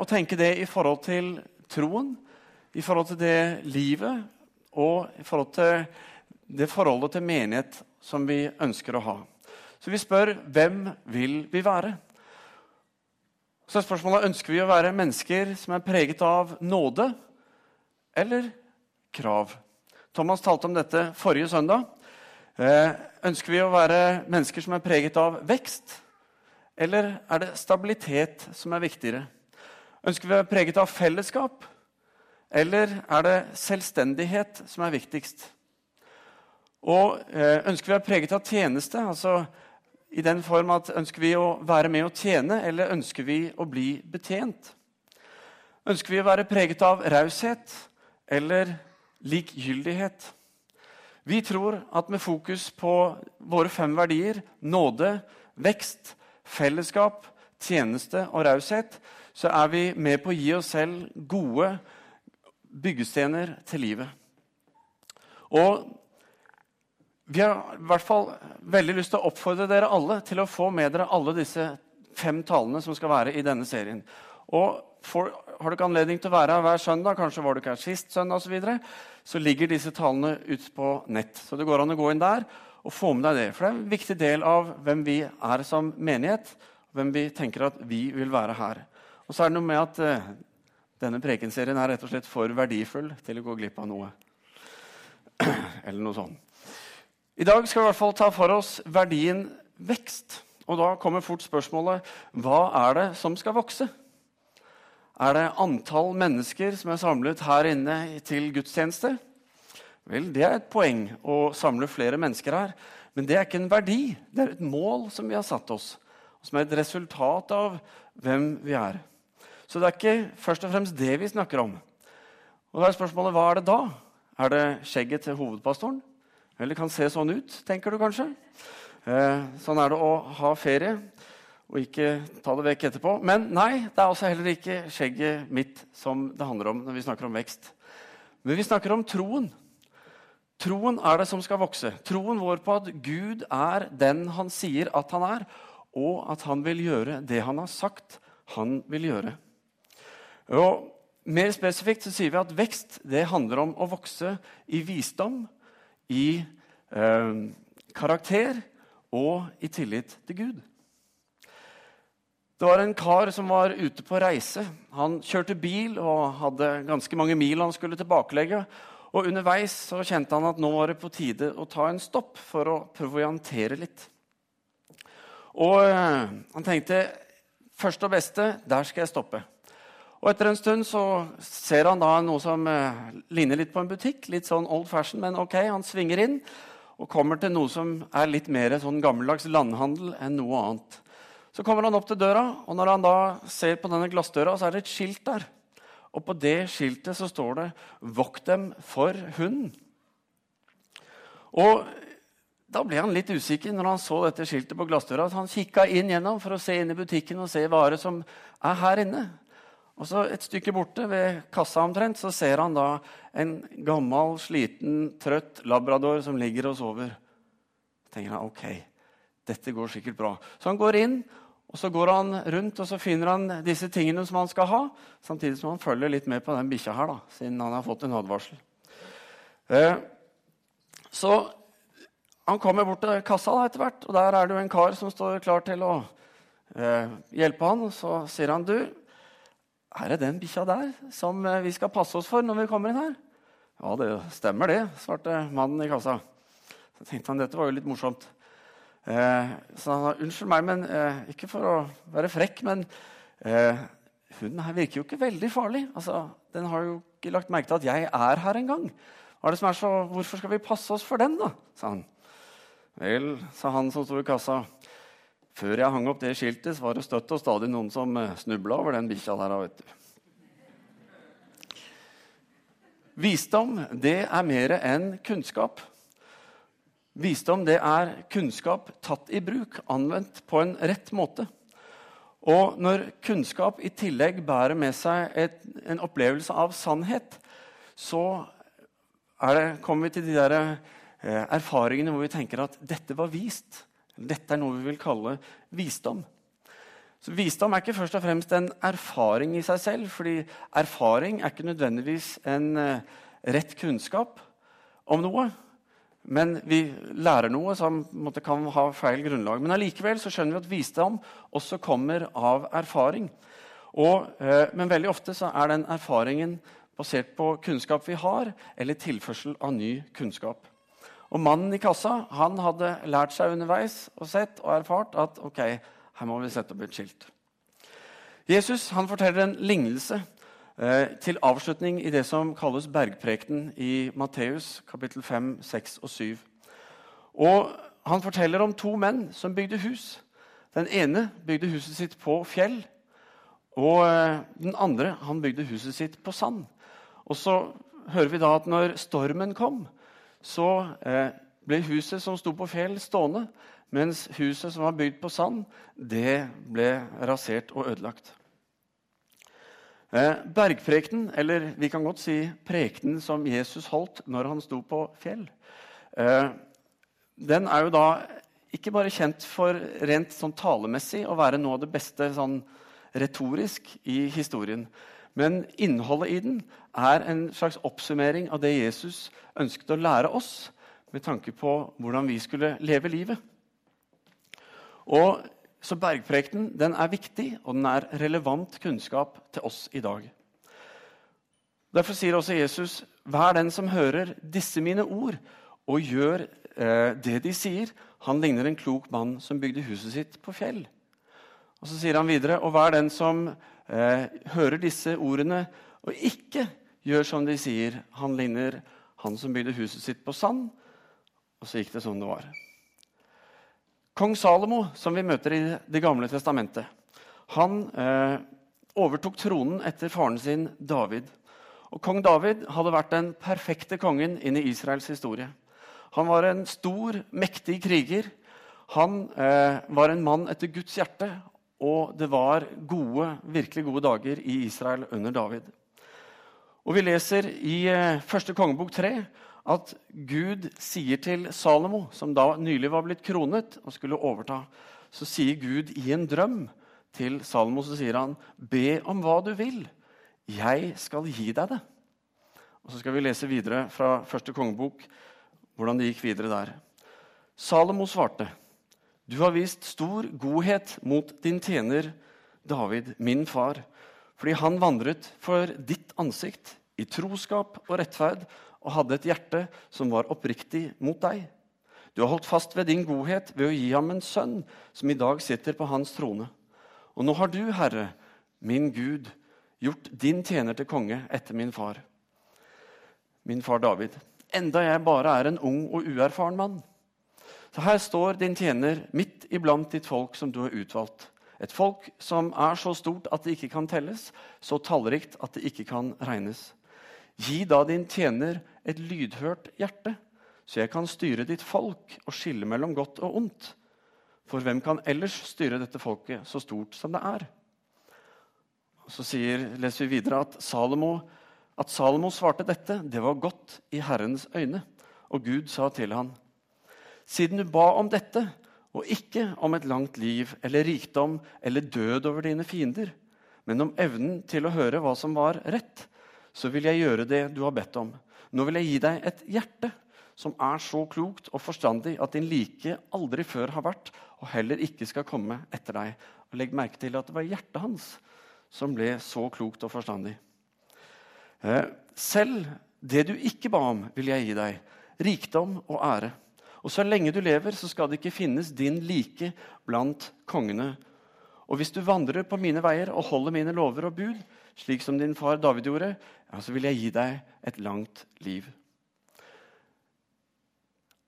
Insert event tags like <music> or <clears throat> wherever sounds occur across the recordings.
og tenke det i forhold til troen, i forhold til det livet og i forhold til det forholdet til menighet som vi ønsker å ha. Så vi spør hvem vil vi være? Så er spørsmålet ønsker vi å være mennesker som er preget av nåde eller krav. Thomas talte om dette forrige søndag. Eh, ønsker vi å være mennesker som er preget av vekst, eller er det stabilitet som er viktigere? Ønsker vi å være preget av fellesskap, eller er det selvstendighet som er viktigst? Og eh, Ønsker vi å være preget av tjeneste, altså i den form at ønsker vi å være med og tjene, eller ønsker vi å bli betjent? Ønsker vi å være preget av raushet eller likgyldighet? Vi tror at med fokus på våre fem verdier nåde, vekst, fellesskap, tjeneste og raushet så er vi med på å gi oss selv gode byggestener til livet. Og vi har i hvert fall veldig lyst til å oppfordre dere alle til å få med dere alle disse fem talene som skal være i denne serien. Og for, Har du ikke anledning til å være her hver søndag, kanskje var du ikke her sist søndag osv., så, videre, så ligger disse talene ut på nett. Så det går an å gå inn der og få med deg det. For det er en viktig del av hvem vi er som menighet, hvem vi tenker at vi vil være her. Og så er det noe med at uh, denne prekenserien er rett og slett for verdifull til å gå glipp av noe. <clears throat> Eller noe sånt. I dag skal vi i hvert fall ta for oss verdien vekst. Og da kommer fort spørsmålet hva er det som skal vokse? Er det antall mennesker som er samlet her inne til gudstjeneste? Vel, det er et poeng å samle flere mennesker her. Men det er ikke en verdi. Det er et mål som vi har satt oss, som er et resultat av hvem vi er. Så det er ikke først og fremst det vi snakker om. Og da er spørsmålet hva er det da? Er det skjegget til hovedpastoren? Eller kan se sånn ut, tenker du kanskje. Eh, sånn er det å ha ferie og ikke ta det vekk etterpå. Men nei, det er også heller ikke skjegget mitt som det handler om når vi snakker om vekst. Men vi snakker om troen. Troen er det som skal vokse. Troen vår på at Gud er den han sier at han er, og at han vil gjøre det han har sagt han vil gjøre. Og Mer spesifikt så sier vi at vekst det handler om å vokse i visdom, i eh, karakter og i tillit til Gud. Det var en kar som var ute på reise. Han kjørte bil og hadde ganske mange mil han skulle tilbakelegge. Og Underveis så kjente han at nå var det på tide å ta en stopp for å proviantere litt. Og eh, han tenkte først og beste, der skal jeg stoppe. Og Etter en stund så ser han da noe som eh, ligner litt på en butikk. Litt sånn old fashion, men ok, han svinger inn og kommer til noe som er litt mer sånn gammeldags landhandel enn noe annet. Så kommer han opp til døra, og når han da ser på denne glassdøra, så er det et skilt der. Og på det skiltet så står det 'Vokt dem for hunden'. Og da ble han litt usikker når han så dette skiltet på glassdøra. Han kikka inn gjennom for å se inn i butikken og se varer som er her inne. Og så Et stykke borte, ved kassa omtrent, så ser han da en gammel, sliten, trøtt labrador som ligger og sover. Så tenker han ok, dette går sikkert bra. Så han går inn, og så går han rundt og så finner han disse tingene som han skal ha, samtidig som han følger litt med på den bikkja her, da, siden han har fått en advarsel. Eh, så han kommer bort til kassa da, etter hvert, og der er det jo en kar som står klar til å eh, hjelpe han. Så sier han du, er det den bikkja der som eh, vi skal passe oss for når vi kommer inn her? Ja, det stemmer det, svarte mannen i kassa. Så tenkte han dette var jo litt morsomt. Eh, så han sa unnskyld meg, men eh, ikke for å være frekk, men eh, hunden her virker jo ikke veldig farlig. Altså, den har jo ikke lagt merke til at jeg er her engang. Hvorfor skal vi passe oss for den, da? sa han. Vel, sa han som sto i kassa. Før jeg hang opp det skiltet, så var det støtt og stadig noen som eh, snubla over den bikkja der. vet du. Visdom, det er mer enn kunnskap. Visdom det er kunnskap tatt i bruk, anvendt på en rett måte. Og når kunnskap i tillegg bærer med seg et, en opplevelse av sannhet, så det, kommer vi til de der, eh, erfaringene hvor vi tenker at dette var vist. Dette er noe vi vil kalle visdom. Så Visdom er ikke først og fremst en erfaring i seg selv. fordi erfaring er ikke nødvendigvis en uh, rett kunnskap om noe. Men vi lærer noe som måtte, kan ha feil grunnlag. Men allikevel skjønner vi at visdom også kommer av erfaring. Og, uh, men veldig ofte er den erfaringen basert på kunnskap vi har, eller tilførsel av ny kunnskap. Og Mannen i kassa han hadde lært seg underveis og sett og erfart at ok, her må vi sette opp et skilt. Jesus han forteller en lignelse eh, til avslutning i det som kalles bergprekenen i Matteus kapittel 5, 6 og 7. Og Han forteller om to menn som bygde hus. Den ene bygde huset sitt på fjell, og eh, den andre han bygde huset sitt på sand. Og så hører vi da at når stormen kom, så eh, ble huset som sto på fjell, stående. Mens huset som var bygd på sand, det ble rasert og ødelagt. Bergprekten, bergprekenen, eller vi kan godt si prekenen som Jesus holdt når han sto på fjell, eh, den er jo da ikke bare kjent for rent sånn talemessig å være noe av det beste sånn retorisk i historien. Men innholdet i den er en slags oppsummering av det Jesus ønsket å lære oss med tanke på hvordan vi skulle leve livet. Og Så bergprekten den er viktig, og den er relevant kunnskap til oss i dag. Derfor sier også Jesus, 'Vær den som hører disse mine ord' og gjør eh, det de sier, han ligner en klok mann som bygde huset sitt på fjell. Og Så sier han videre, 'Og vær den som eh, hører disse ordene og ikke gjør som de sier, han ligner han som bygde huset sitt på sand.' Og så gikk det som det var. Kong Salomo, som vi møter i Det gamle testamentet, han eh, overtok tronen etter faren sin David. Og Kong David hadde vært den perfekte kongen inn i Israels historie. Han var en stor, mektig kriger. Han eh, var en mann etter Guds hjerte, og det var gode, virkelig gode dager i Israel under David. Og Vi leser i eh, første kongebok 3 at Gud sier til Salomo, som da nylig var blitt kronet og skulle overta, så sier Gud i en drøm til Salomo så sier han, 'Be om hva du vil. Jeg skal gi deg det.' Og Så skal vi lese videre fra første kongebok hvordan det gikk videre der. Salomo svarte, 'Du har vist stor godhet mot din tjener David, min far.' fordi han vandret for ditt ansikt i troskap og rettferd og hadde et hjerte som var oppriktig mot deg. Du har holdt fast ved din godhet ved å gi ham en sønn som i dag sitter på hans trone. Og nå har du, Herre, min Gud, gjort din tjener til konge etter min far, min far David, enda jeg bare er en ung og uerfaren mann. Så her står din tjener midt iblant ditt folk som du har utvalgt. Et folk som er så stort at det ikke kan telles, så tallrikt at det ikke kan regnes. Gi da din tjener et lydhørt hjerte, så jeg kan styre ditt folk og skille mellom godt og ondt. For hvem kan ellers styre dette folket så stort som det er? Så sier, leser vi videre at Salomo, at Salomo svarte dette, det var godt i Herrens øyne. Og Gud sa til han, siden du ba om dette, og ikke om et langt liv eller rikdom eller død over dine fiender, men om evnen til å høre hva som var rett, så vil jeg gjøre det du har bedt om. Nå vil jeg gi deg et hjerte som er så klokt og forstandig at din like aldri før har vært, og heller ikke skal komme etter deg. Og Legg merke til at det var hjertet hans som ble så klokt og forstandig. Eh, selv det du ikke ba om, vil jeg gi deg. Rikdom og ære og så lenge du lever, så skal det ikke finnes din like blant kongene. Og hvis du vandrer på mine veier og holder mine lover og bud, slik som din far David gjorde, ja, så vil jeg gi deg et langt liv.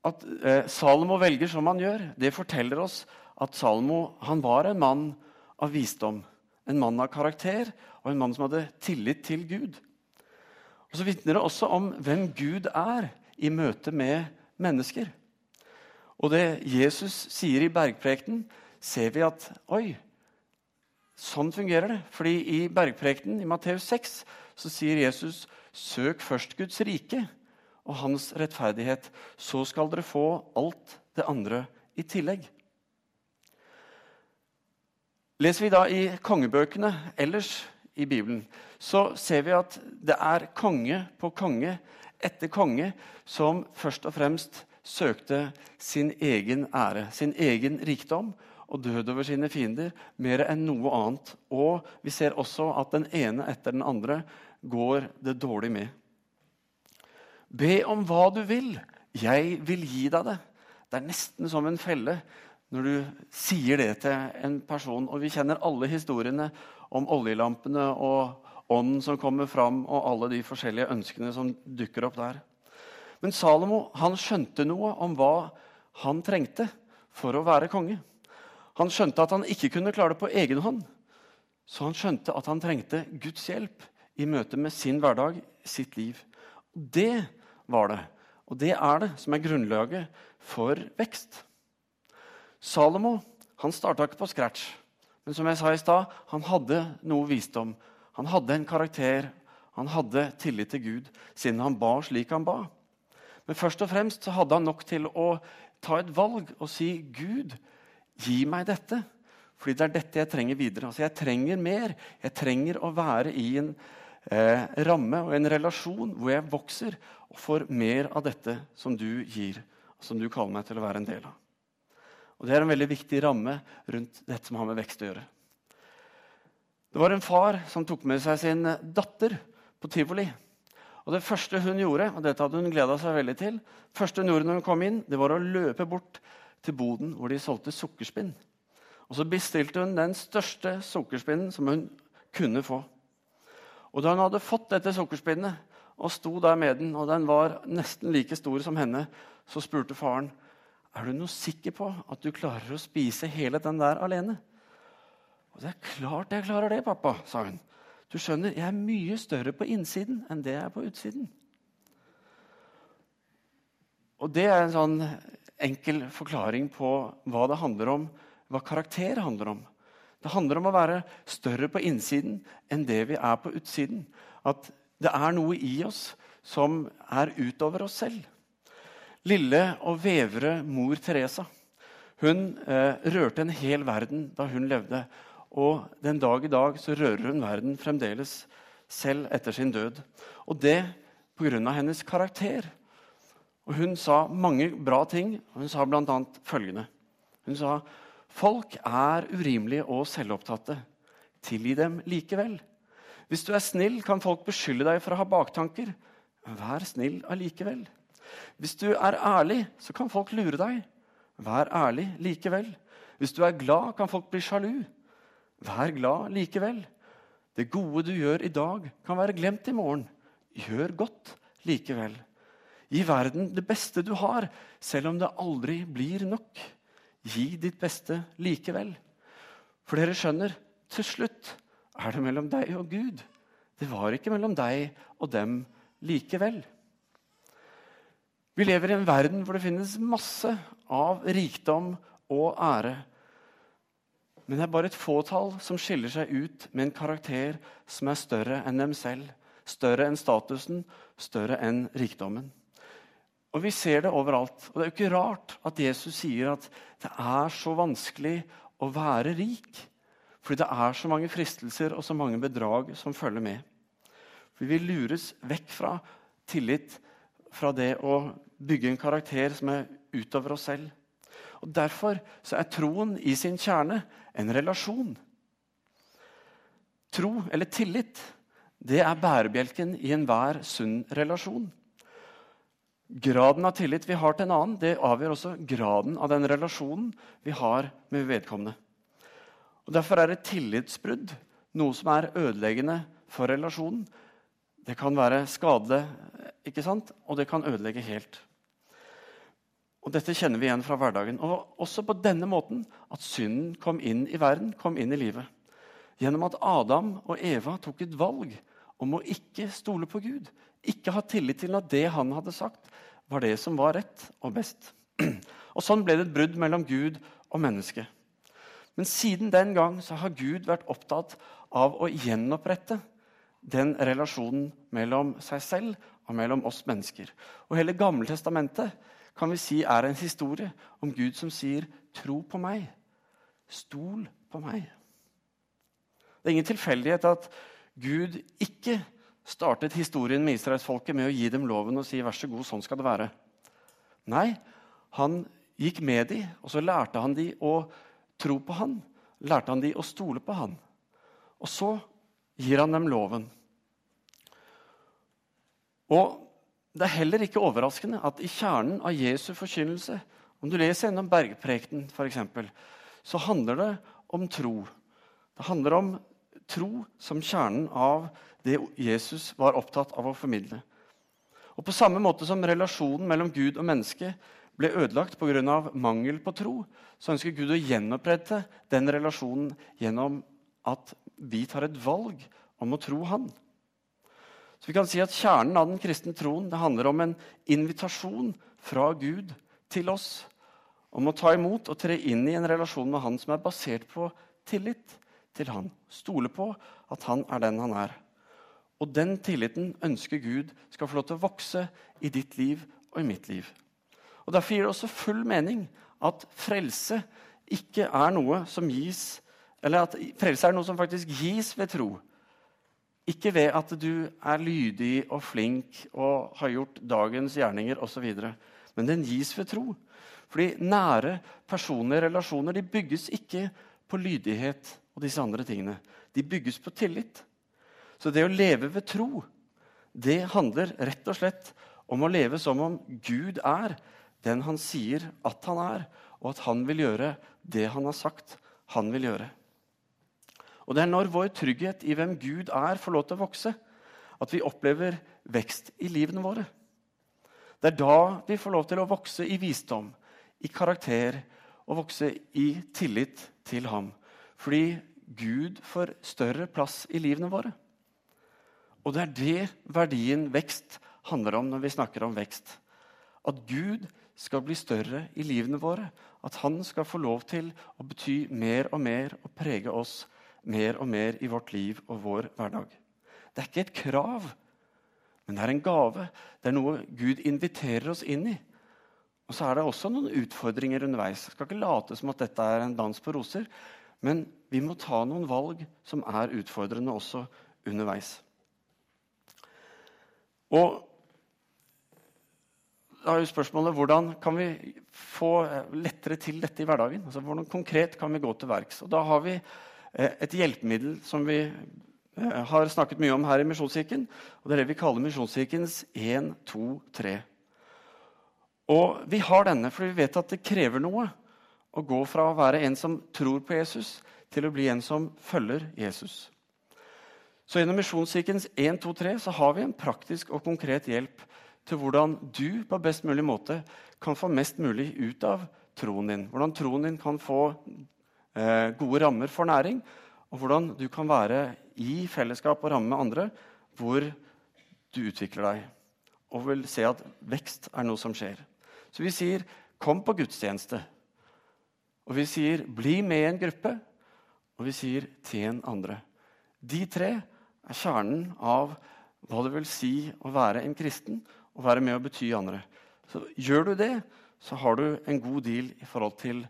At eh, Salomo velger som han gjør, det forteller oss at Salomo han var en mann av visdom. En mann av karakter og en mann som hadde tillit til Gud. Og Så vitner det også om hvem Gud er i møte med mennesker. Og det Jesus sier i bergprekten, ser vi at oi, sånn fungerer det. Fordi i bergprekten, i Matteus 6 så sier Jesus søk først Guds rike og hans rettferdighet. Så skal dere få alt det andre i tillegg. Leser vi da i kongebøkene ellers i Bibelen, så ser vi at det er konge på konge etter konge som først og fremst søkte sin egen ære, sin egen rikdom, og død over sine fiender mer enn noe annet. Og vi ser også at den ene etter den andre går det dårlig med. Be om hva du vil. Jeg vil gi deg det. Det er nesten som en felle når du sier det til en person. Og vi kjenner alle historiene om oljelampene og ånden som kommer fram, og alle de forskjellige ønskene som dukker opp der. Men Salomo han skjønte noe om hva han trengte for å være konge. Han skjønte at han ikke kunne klare det på egen hånd. Så han skjønte at han trengte Guds hjelp i møte med sin hverdag, sitt liv. Det var det, og det er det, som er grunnlaget for vekst. Salomo han starta ikke på scratch, men som jeg sa i stad, han hadde noe visdom. Han hadde en karakter, han hadde tillit til Gud, siden han ba slik han ba. Men først og fremst så hadde han nok til å ta et valg og si, 'Gud, Gi meg dette, fordi det er dette jeg trenger videre. Altså, jeg trenger mer. Jeg trenger å være i en eh, ramme og en relasjon hvor jeg vokser og får mer av dette som du gir, som du kaller meg til å være en del av. Og Det er en veldig viktig ramme rundt dette som har med vekst å gjøre. Det var en far som tok med seg sin datter på tivoli. Og Det første hun gjorde, og dette hadde hun gleda seg veldig til, første hun gjorde når hun kom inn, det var å løpe bort til boden hvor de solgte sukkerspinn. Og Så bestilte hun den største sukkerspinnen som hun kunne få. Og Da hun hadde fått dette sukkerspinnet og sto der med den, og den var nesten like stor som henne, så spurte faren er du noe sikker på at du klarer å spise hele den der alene. Og Det er klart jeg klarer det, pappa, sa hun. Du skjønner, jeg er mye større på innsiden enn det jeg er på utsiden. Og det er en sånn enkel forklaring på hva det handler om, hva karakter handler om. Det handler om å være større på innsiden enn det vi er på utsiden. At det er noe i oss som er utover oss selv. Lille og vevre mor Teresa hun eh, rørte en hel verden da hun levde. Og den dag i dag så rører hun verden fremdeles, selv etter sin død. Og det pga. hennes karakter. Og Hun sa mange bra ting. Hun sa bl.a. følgende. Hun sa folk er urimelige og selvopptatte. Tilgi dem likevel. Hvis du er snill, kan folk beskylde deg for å ha baktanker. Vær snill allikevel. Hvis du er ærlig, så kan folk lure deg. Vær ærlig likevel. Hvis du er glad, kan folk bli sjalu. Vær glad likevel. Det gode du gjør i dag, kan være glemt i morgen. Gjør godt likevel. Gi verden det beste du har, selv om det aldri blir nok. Gi ditt beste likevel. For dere skjønner, til slutt er det mellom deg og Gud. Det var ikke mellom deg og dem likevel. Vi lever i en verden hvor det finnes masse av rikdom og ære. Men det er bare et fåtall som skiller seg ut med en karakter som er større enn dem selv. Større enn statusen, større enn rikdommen. Og Vi ser det overalt. Og Det er jo ikke rart at Jesus sier at det er så vanskelig å være rik. Fordi det er så mange fristelser og så mange bedrag som følger med. For Vi lures vekk fra tillit, fra det å bygge en karakter som er utover oss selv. Og Derfor er troen i sin kjerne en relasjon. Tro, eller tillit, det er bærebjelken i enhver sunn relasjon. Graden av tillit vi har til en annen, det avgjør også graden av den relasjonen vi har med vedkommende. Og Derfor er et tillitsbrudd noe som er ødeleggende for relasjonen. Det kan være skadelig, ikke sant? og det kan ødelegge helt. Og Dette kjenner vi igjen fra hverdagen. Og også på denne måten at synden kom inn i verden, kom inn i livet. Gjennom at Adam og Eva tok et valg om å ikke stole på Gud. Ikke ha tillit til at det han hadde sagt, var det som var rett og best. <clears throat> Og Sånn ble det et brudd mellom Gud og mennesket. Men siden den gang så har Gud vært opptatt av å gjenopprette den relasjonen mellom seg selv og mellom oss mennesker. Og Hele Gammeltestamentet kan vi si er en historie om Gud som sier 'tro på meg', 'stol på meg'. Det er ingen tilfeldighet at Gud ikke startet historien med israelsfolket med å gi dem loven og si vær så god, sånn skal det være. Nei, han gikk med dem, og så lærte han dem å tro på han. Lærte han dem å stole på han. Og så gir han dem loven. Og Det er heller ikke overraskende at i kjernen av Jesu forkynnelse, om du leser gjennom Bergprekenen f.eks., så handler det om tro. Det handler om tro som kjernen av det Jesus var opptatt av å formidle. Og På samme måte som relasjonen mellom Gud og menneske ble ødelagt pga. mangel på tro, så ønsker Gud å gjenopprette den relasjonen gjennom at vi tar et valg om å tro Han. Så vi kan si at Kjernen av den kristne troen det handler om en invitasjon fra Gud til oss om å ta imot og tre inn i en relasjon med Han som er basert på tillit til Han. Stole på at Han er den Han er. Og den tilliten ønsker Gud skal få lov til å vokse i ditt liv og i mitt liv. Og Derfor gir det også full mening at frelse ikke er noe som gis Eller at frelse er noe som faktisk gis ved tro. Ikke ved at du er lydig og flink og har gjort dagens gjerninger osv. Men den gis ved tro. Fordi nære personlige relasjoner de bygges ikke på lydighet og disse andre tingene. De bygges på tillit. Så det å leve ved tro, det handler rett og slett om å leve som om Gud er den han sier at han er, og at han vil gjøre det han har sagt han vil gjøre. Og Det er når vår trygghet i hvem Gud er, får lov til å vokse, at vi opplever vekst i livene våre. Det er da vi får lov til å vokse i visdom, i karakter og vokse i tillit til ham. Fordi Gud får større plass i livene våre. Og det er det verdien vekst handler om når vi snakker om vekst. At Gud skal bli større i livene våre. At han skal få lov til å bety mer og mer og prege oss mer og mer i vårt liv og vår hverdag. Det er ikke et krav, men det er en gave. Det er noe Gud inviterer oss inn i. Og så er det også noen utfordringer underveis. Jeg skal ikke late som at dette er en dans på roser. Men vi må ta noen valg som er utfordrende også underveis. Og da er jo spørsmålet hvordan kan vi få lettere til dette i hverdagen? Altså, hvordan konkret kan vi gå til verks? Og da har vi et hjelpemiddel som vi eh, har snakket mye om her i Misjonskirken. Og det er det vi kaller Misjonskirkens 1, 2, 3. Og vi har denne, fordi vi vet at det krever noe å gå fra å være en som tror på Jesus, til å bli en som følger Jesus. Så Gjennom Misjonskirkens 1, 2, 3 så har vi en praktisk og konkret hjelp til hvordan du på best mulig måte kan få mest mulig ut av troen din. Hvordan troen din kan få eh, gode rammer for næring, og hvordan du kan være i fellesskap og ramme med andre hvor du utvikler deg og vil se at vekst er noe som skjer. Så vi sier 'kom på gudstjeneste'. Og vi sier 'bli med i en gruppe'. Og vi sier 'tjen andre'. De tre er kjernen av hva det vil si å være en kristen og være med å bety andre. Så Gjør du det, så har du en god deal i forhold til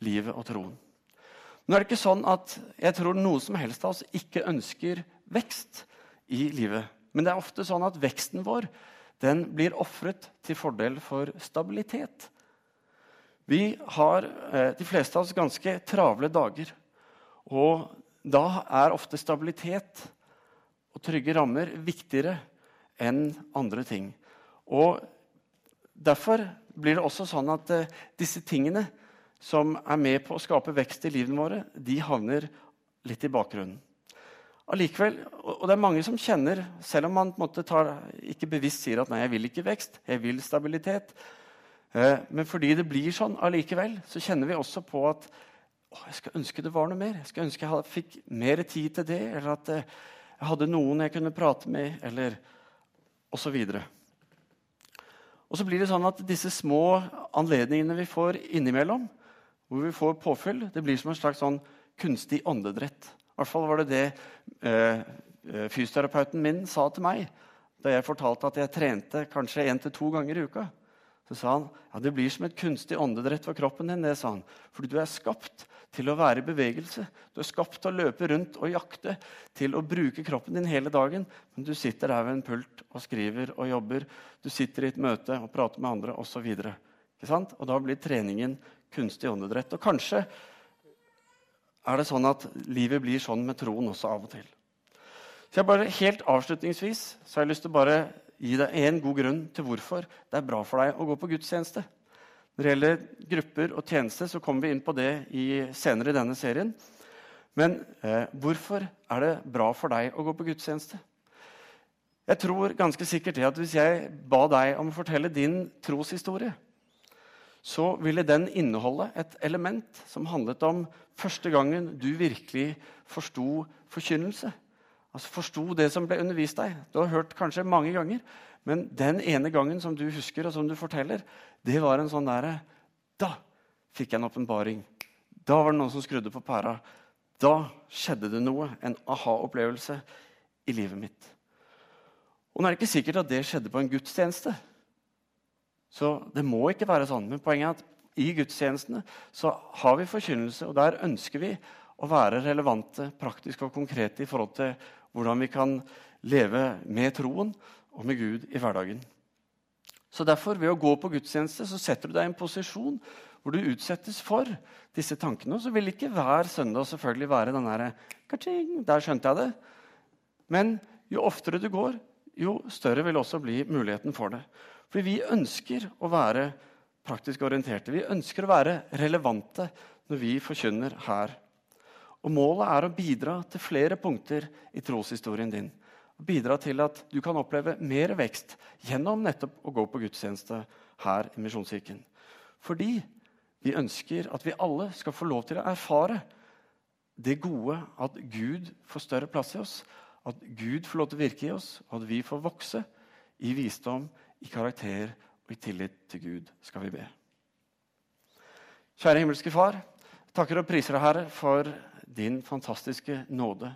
livet og troen. Nå er det ikke sånn at jeg tror noen som helst av oss ikke ønsker vekst i livet. Men det er ofte sånn at veksten vår den blir ofret til fordel for stabilitet. Vi har, eh, de fleste av oss, ganske travle dager. Og da er ofte stabilitet og trygge rammer viktigere enn andre ting. Og Derfor blir det også sånn at uh, disse tingene som er med på å skape vekst i livene våre, de havner litt i bakgrunnen. Allikevel, og det er mange som kjenner, selv om man tar, ikke bevisst sier at nei, jeg vil ikke vekst, jeg vil stabilitet, uh, men fordi det blir sånn allikevel, så kjenner vi også på at å, jeg skal ønske det var noe mer. Jeg skal ønske jeg fikk mer tid til det, eller at uh, jeg hadde noen jeg kunne prate med, eller osv. Og så blir det sånn at disse små anledningene vi får innimellom, hvor vi får påfyll, det blir som en slags sånn kunstig åndedrett. I hvert fall var det det eh, eh, fysioterapeuten min sa til meg da jeg fortalte at jeg trente kanskje én til to ganger i uka. Så sa han ja, det blir som et kunstig åndedrett for kroppen din. det sa han. Fordi du er skapt til å være i bevegelse. Du er skapt til å løpe rundt og jakte, til å bruke kroppen din hele dagen. Men du sitter der ved en pult og skriver og jobber. Du sitter i et møte og prater med andre osv. Og, da blir treningen kunstig åndedrett. Og kanskje er det sånn at livet blir sånn med troen også av og til. Så jeg bare Helt avslutningsvis så har jeg lyst til å bare gi deg én god grunn til hvorfor det er bra for deg å gå på gudstjeneste. Når det gjelder grupper og tjeneste, så kommer vi inn på det i, senere i denne serien. Men eh, hvorfor er det bra for deg å gå på gudstjeneste? Jeg tror ganske sikkert det at Hvis jeg ba deg om å fortelle din troshistorie, så ville den inneholde et element som handlet om første gangen du virkelig forsto forkynnelse. Altså Forsto det som ble undervist deg. Du har hørt kanskje mange ganger. Men den ene gangen som du husker, og som du forteller, det var en sånn derre Da fikk jeg en åpenbaring. Da var det noen som skrudde på pæra. Da skjedde det noe. En aha-opplevelse i livet mitt. Og nå er det ikke sikkert at det skjedde på en gudstjeneste. Så det må ikke være sånn. Men poenget er at i gudstjenestene så har vi forkynnelse, og der ønsker vi å være relevante, praktiske og konkrete i forhold til hvordan vi kan leve med troen og med Gud i hverdagen. Så derfor, Ved å gå på gudstjeneste så setter du deg i en posisjon hvor du utsettes for disse tankene. Og så vil ikke hver søndag selvfølgelig være den derre Der skjønte jeg det. Men jo oftere du går, jo større vil også bli muligheten for det. For vi ønsker å være praktisk orienterte. Vi ønsker å være relevante når vi forkynner her og Målet er å bidra til flere punkter i troshistorien din. Bidra til at du kan oppleve mer vekst gjennom nettopp å gå på gudstjeneste her i Misjonskirken. Fordi vi ønsker at vi alle skal få lov til å erfare det gode at Gud får større plass i oss, at Gud får lov til å virke i oss, og at vi får vokse i visdom, i karakter og i tillit til Gud, skal vi be. Kjære himmelske Far, takker og priser deg, Herre, for din fantastiske nåde.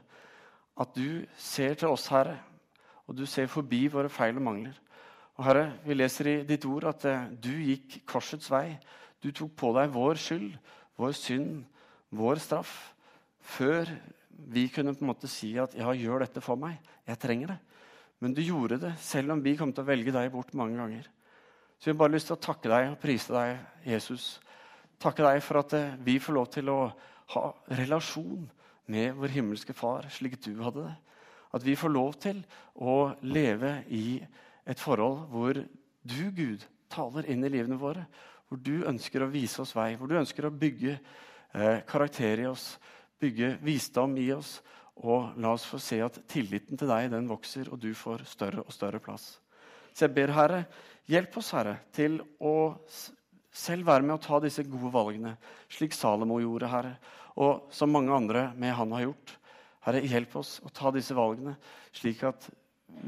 At du ser til oss, Herre, og du ser forbi våre feil og mangler. Og Herre, Vi leser i ditt ord at eh, du gikk korsets vei. Du tok på deg vår skyld, vår synd, vår straff, før vi kunne på en måte si at ja, gjør dette for meg. Jeg trenger det. Men du gjorde det, selv om vi kom til å velge deg bort mange ganger. Så vi har bare lyst til å takke deg og prise deg, Jesus. Takke deg for at eh, vi får lov til å ha relasjon med vår himmelske Far slik du hadde det. At vi får lov til å leve i et forhold hvor du, Gud, taler inn i livene våre. Hvor du ønsker å vise oss vei, hvor du ønsker å bygge eh, karakter i oss, bygge visdom i oss. Og la oss få se at tilliten til deg den vokser, og du får større og større plass. Så jeg ber, Herre, hjelp oss, Herre, til å selv være med å ta disse gode valgene, slik Salomo gjorde, Herre, og som mange andre med han har gjort. Herre, hjelp oss å ta disse valgene, slik at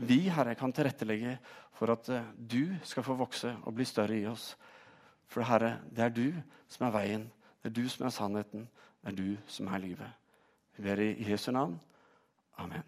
vi, Herre, kan tilrettelegge for at eh, du skal få vokse og bli større i oss. For Herre, det er du som er veien, det er du som er sannheten, det er du som er livet. Er i Jesu navn. Amen.